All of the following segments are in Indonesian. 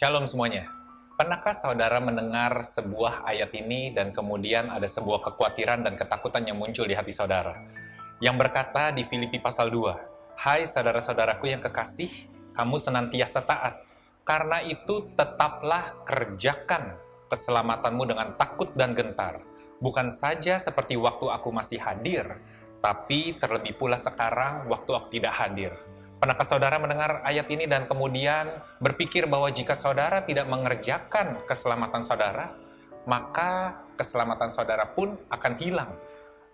Shalom semuanya. Pernahkah saudara mendengar sebuah ayat ini dan kemudian ada sebuah kekhawatiran dan ketakutan yang muncul di hati saudara? Yang berkata di Filipi pasal 2, Hai saudara-saudaraku yang kekasih, kamu senantiasa taat. Karena itu tetaplah kerjakan keselamatanmu dengan takut dan gentar. Bukan saja seperti waktu aku masih hadir, tapi terlebih pula sekarang waktu aku tidak hadir Pernahkah saudara mendengar ayat ini dan kemudian berpikir bahwa jika saudara tidak mengerjakan keselamatan saudara, maka keselamatan saudara pun akan hilang.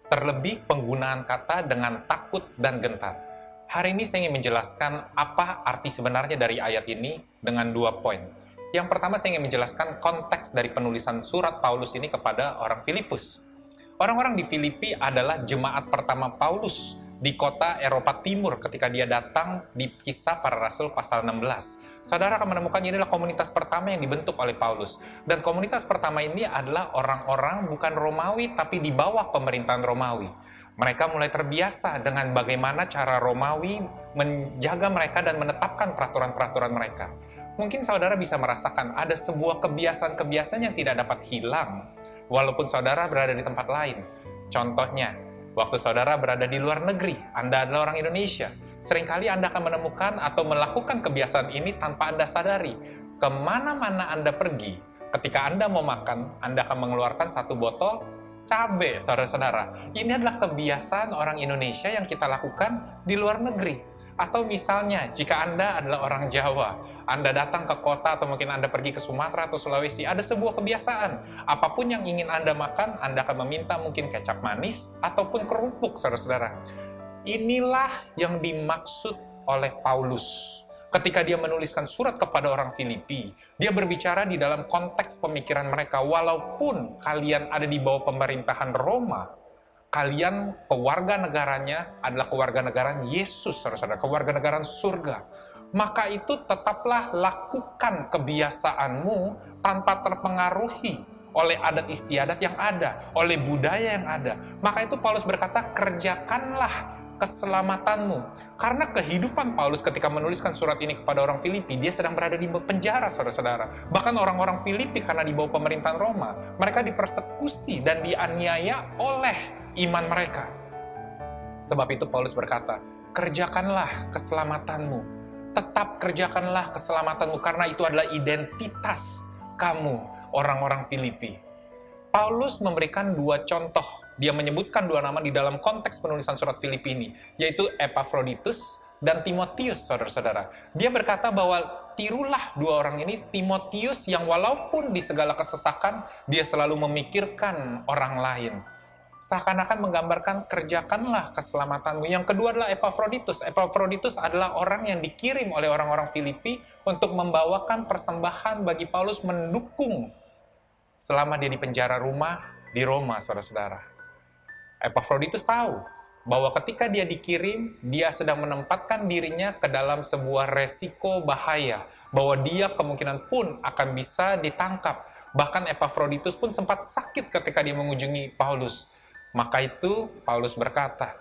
Terlebih penggunaan kata dengan takut dan gentar. Hari ini saya ingin menjelaskan apa arti sebenarnya dari ayat ini dengan dua poin. Yang pertama saya ingin menjelaskan konteks dari penulisan surat Paulus ini kepada orang Filipus. Orang-orang di Filipi adalah jemaat pertama Paulus di kota Eropa Timur ketika dia datang di kisah para rasul pasal 16. Saudara akan menemukan ini adalah komunitas pertama yang dibentuk oleh Paulus. Dan komunitas pertama ini adalah orang-orang bukan Romawi tapi di bawah pemerintahan Romawi. Mereka mulai terbiasa dengan bagaimana cara Romawi menjaga mereka dan menetapkan peraturan-peraturan mereka. Mungkin saudara bisa merasakan ada sebuah kebiasaan-kebiasaan yang tidak dapat hilang walaupun saudara berada di tempat lain. Contohnya, Waktu saudara berada di luar negeri, Anda adalah orang Indonesia. Seringkali Anda akan menemukan atau melakukan kebiasaan ini tanpa Anda sadari. Ke mana-mana Anda pergi, ketika Anda mau makan, Anda akan mengeluarkan satu botol cabai, saudara-saudara. Ini adalah kebiasaan orang Indonesia yang kita lakukan di luar negeri. Atau misalnya, jika Anda adalah orang Jawa, Anda datang ke kota atau mungkin Anda pergi ke Sumatera atau Sulawesi, ada sebuah kebiasaan. Apa pun yang ingin Anda makan, Anda akan meminta mungkin kecap manis ataupun kerupuk, saudara-saudara. Inilah yang dimaksud oleh Paulus. Ketika dia menuliskan surat kepada orang Filipi, dia berbicara di dalam konteks pemikiran mereka, walaupun kalian ada di bawah pemerintahan Roma, kalian keluarga negaranya adalah keluarga negaraan Yesus, saudara-saudara, keluarga negaraan surga. Maka itu tetaplah lakukan kebiasaanmu tanpa terpengaruhi oleh adat istiadat yang ada, oleh budaya yang ada. Maka itu Paulus berkata, kerjakanlah keselamatanmu. Karena kehidupan Paulus ketika menuliskan surat ini kepada orang Filipi, dia sedang berada di penjara, saudara-saudara. Bahkan orang-orang Filipi karena di bawah pemerintahan Roma, mereka dipersekusi dan dianiaya oleh iman mereka. Sebab itu Paulus berkata, kerjakanlah keselamatanmu. Tetap kerjakanlah keselamatanmu karena itu adalah identitas kamu, orang-orang Filipi. Paulus memberikan dua contoh. Dia menyebutkan dua nama di dalam konteks penulisan surat Filipi ini, yaitu Epaphroditus dan Timotius, saudara-saudara. Dia berkata bahwa tirulah dua orang ini, Timotius yang walaupun di segala kesesakan, dia selalu memikirkan orang lain seakan-akan menggambarkan kerjakanlah keselamatanmu. Yang kedua adalah Epaphroditus. Epaphroditus adalah orang yang dikirim oleh orang-orang Filipi untuk membawakan persembahan bagi Paulus mendukung selama dia di penjara rumah di Roma, saudara-saudara. Epaphroditus tahu bahwa ketika dia dikirim, dia sedang menempatkan dirinya ke dalam sebuah resiko bahaya, bahwa dia kemungkinan pun akan bisa ditangkap. Bahkan Epaphroditus pun sempat sakit ketika dia mengunjungi Paulus. Maka itu Paulus berkata,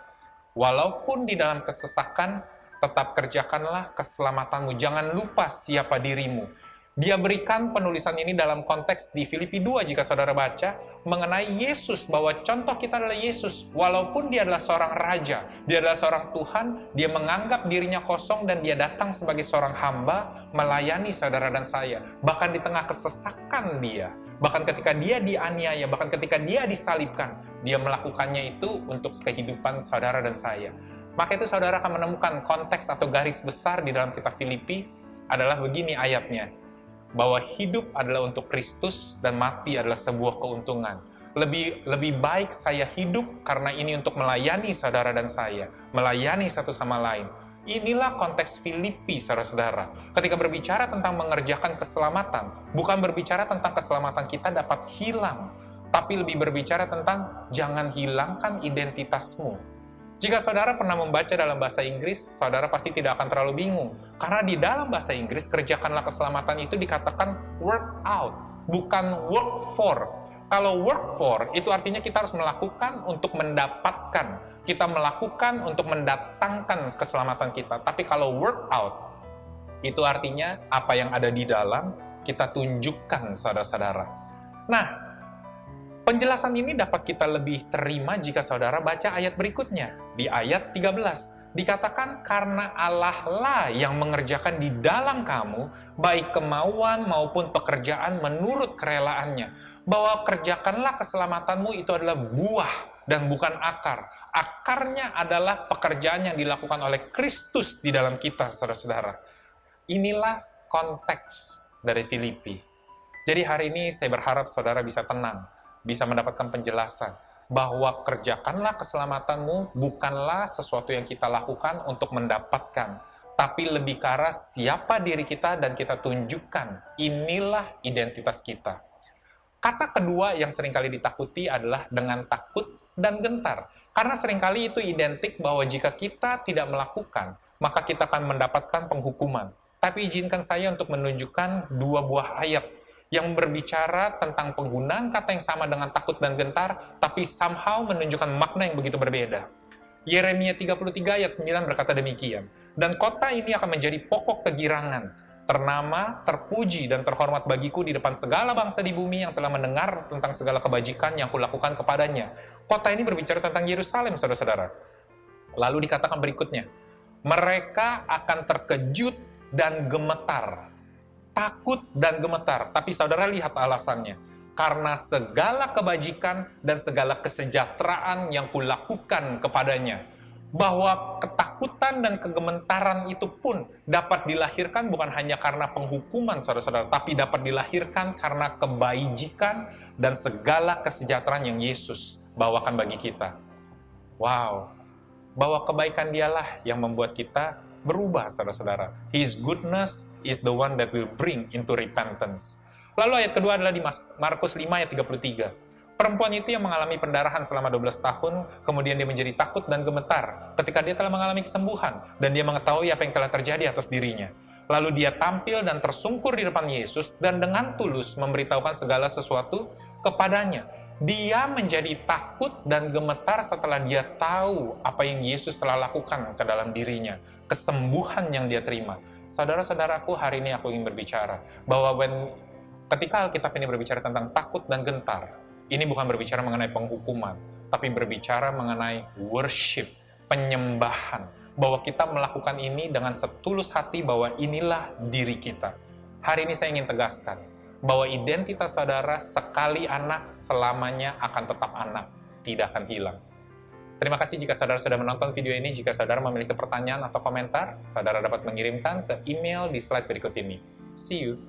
walaupun di dalam kesesakan, tetap kerjakanlah keselamatanmu. Jangan lupa siapa dirimu. Dia berikan penulisan ini dalam konteks di Filipi 2 jika saudara baca mengenai Yesus bahwa contoh kita adalah Yesus walaupun dia adalah seorang raja, dia adalah seorang Tuhan, dia menganggap dirinya kosong dan dia datang sebagai seorang hamba melayani saudara dan saya. Bahkan di tengah kesesakan dia, bahkan ketika dia dianiaya, bahkan ketika dia disalibkan, dia melakukannya itu untuk kehidupan saudara dan saya. Maka itu saudara akan menemukan konteks atau garis besar di dalam kitab Filipi adalah begini ayatnya bahwa hidup adalah untuk Kristus dan mati adalah sebuah keuntungan. Lebih lebih baik saya hidup karena ini untuk melayani saudara dan saya, melayani satu sama lain. Inilah konteks Filipi, saudara-saudara. Ketika berbicara tentang mengerjakan keselamatan, bukan berbicara tentang keselamatan kita dapat hilang, tapi lebih berbicara tentang jangan hilangkan identitasmu. Jika saudara pernah membaca dalam bahasa Inggris, saudara pasti tidak akan terlalu bingung. Karena di dalam bahasa Inggris, kerjakanlah keselamatan itu dikatakan work out, bukan work for. Kalau work for, itu artinya kita harus melakukan untuk mendapatkan kita melakukan untuk mendatangkan keselamatan kita. Tapi kalau work out, itu artinya apa yang ada di dalam kita tunjukkan saudara-saudara. Nah, penjelasan ini dapat kita lebih terima jika saudara baca ayat berikutnya. Di ayat 13, dikatakan karena Allah lah yang mengerjakan di dalam kamu, baik kemauan maupun pekerjaan menurut kerelaannya. Bahwa kerjakanlah keselamatanmu itu adalah buah dan bukan akar akarnya adalah pekerjaan yang dilakukan oleh Kristus di dalam kita, saudara-saudara. Inilah konteks dari Filipi. Jadi hari ini saya berharap saudara bisa tenang, bisa mendapatkan penjelasan bahwa kerjakanlah keselamatanmu bukanlah sesuatu yang kita lakukan untuk mendapatkan, tapi lebih ke arah siapa diri kita dan kita tunjukkan. Inilah identitas kita. Kata kedua yang sering kali ditakuti adalah dengan takut dan gentar. Karena sering kali itu identik bahwa jika kita tidak melakukan, maka kita akan mendapatkan penghukuman. Tapi izinkan saya untuk menunjukkan dua buah ayat yang berbicara tentang penggunaan kata yang sama dengan takut dan gentar, tapi somehow menunjukkan makna yang begitu berbeda. Yeremia 33 ayat 9 berkata demikian, Dan kota ini akan menjadi pokok kegirangan, ternama, terpuji, dan terhormat bagiku di depan segala bangsa di bumi yang telah mendengar tentang segala kebajikan yang kulakukan kepadanya. Kota ini berbicara tentang Yerusalem, saudara-saudara. Lalu dikatakan berikutnya, mereka akan terkejut dan gemetar. Takut dan gemetar. Tapi saudara lihat alasannya. Karena segala kebajikan dan segala kesejahteraan yang kulakukan kepadanya. Bahwa ketakutan dan kegementaran itu pun dapat dilahirkan bukan hanya karena penghukuman saudara-saudara, tapi dapat dilahirkan karena kebajikan dan segala kesejahteraan yang Yesus bawakan bagi kita. Wow, bahwa kebaikan dialah yang membuat kita berubah, saudara-saudara. His goodness is the one that will bring into repentance. Lalu ayat kedua adalah di Markus 5 ayat 33. Perempuan itu yang mengalami pendarahan selama 12 tahun, kemudian dia menjadi takut dan gemetar ketika dia telah mengalami kesembuhan, dan dia mengetahui apa yang telah terjadi atas dirinya. Lalu dia tampil dan tersungkur di depan Yesus, dan dengan tulus memberitahukan segala sesuatu kepadanya dia menjadi takut dan gemetar setelah dia tahu apa yang Yesus telah lakukan ke dalam dirinya, kesembuhan yang dia terima. Saudara-saudaraku, hari ini aku ingin berbicara bahwa when, ketika Alkitab ini berbicara tentang takut dan gentar, ini bukan berbicara mengenai penghukuman, tapi berbicara mengenai worship, penyembahan, bahwa kita melakukan ini dengan setulus hati bahwa inilah diri kita. Hari ini saya ingin tegaskan, bahwa identitas saudara sekali anak selamanya akan tetap anak, tidak akan hilang. Terima kasih jika saudara sudah menonton video ini. Jika saudara memiliki pertanyaan atau komentar, saudara dapat mengirimkan ke email di slide berikut ini. See you!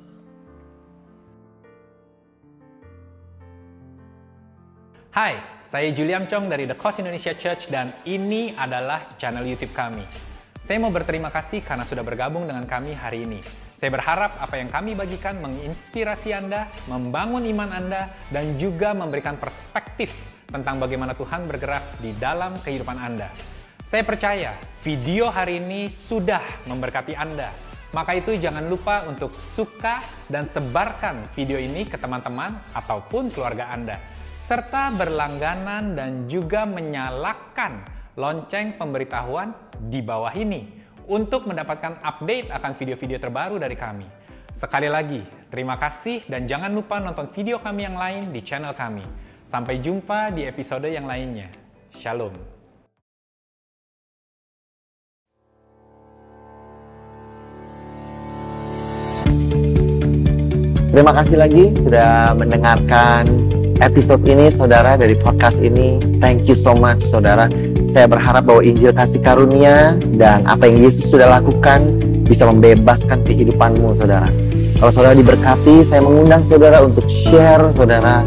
Hai, saya Julian Chong dari The Cause Indonesia Church dan ini adalah channel YouTube kami. Saya mau berterima kasih karena sudah bergabung dengan kami hari ini. Saya berharap apa yang kami bagikan menginspirasi Anda, membangun iman Anda, dan juga memberikan perspektif tentang bagaimana Tuhan bergerak di dalam kehidupan Anda. Saya percaya video hari ini sudah memberkati Anda. Maka itu jangan lupa untuk suka dan sebarkan video ini ke teman-teman ataupun keluarga Anda. Serta berlangganan dan juga menyalakan lonceng pemberitahuan di bawah ini untuk mendapatkan update akan video-video terbaru dari kami. Sekali lagi, terima kasih dan jangan lupa nonton video kami yang lain di channel kami. Sampai jumpa di episode yang lainnya. Shalom. Terima kasih lagi sudah mendengarkan episode ini saudara dari podcast ini. Thank you so much saudara. Saya berharap bahwa Injil kasih karunia dan apa yang Yesus sudah lakukan bisa membebaskan kehidupanmu, saudara. Kalau saudara diberkati, saya mengundang saudara untuk share, saudara,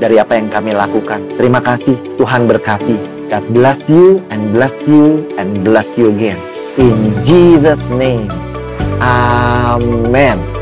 dari apa yang kami lakukan. Terima kasih, Tuhan berkati. God bless you and bless you and bless you again. In Jesus' name. Amen.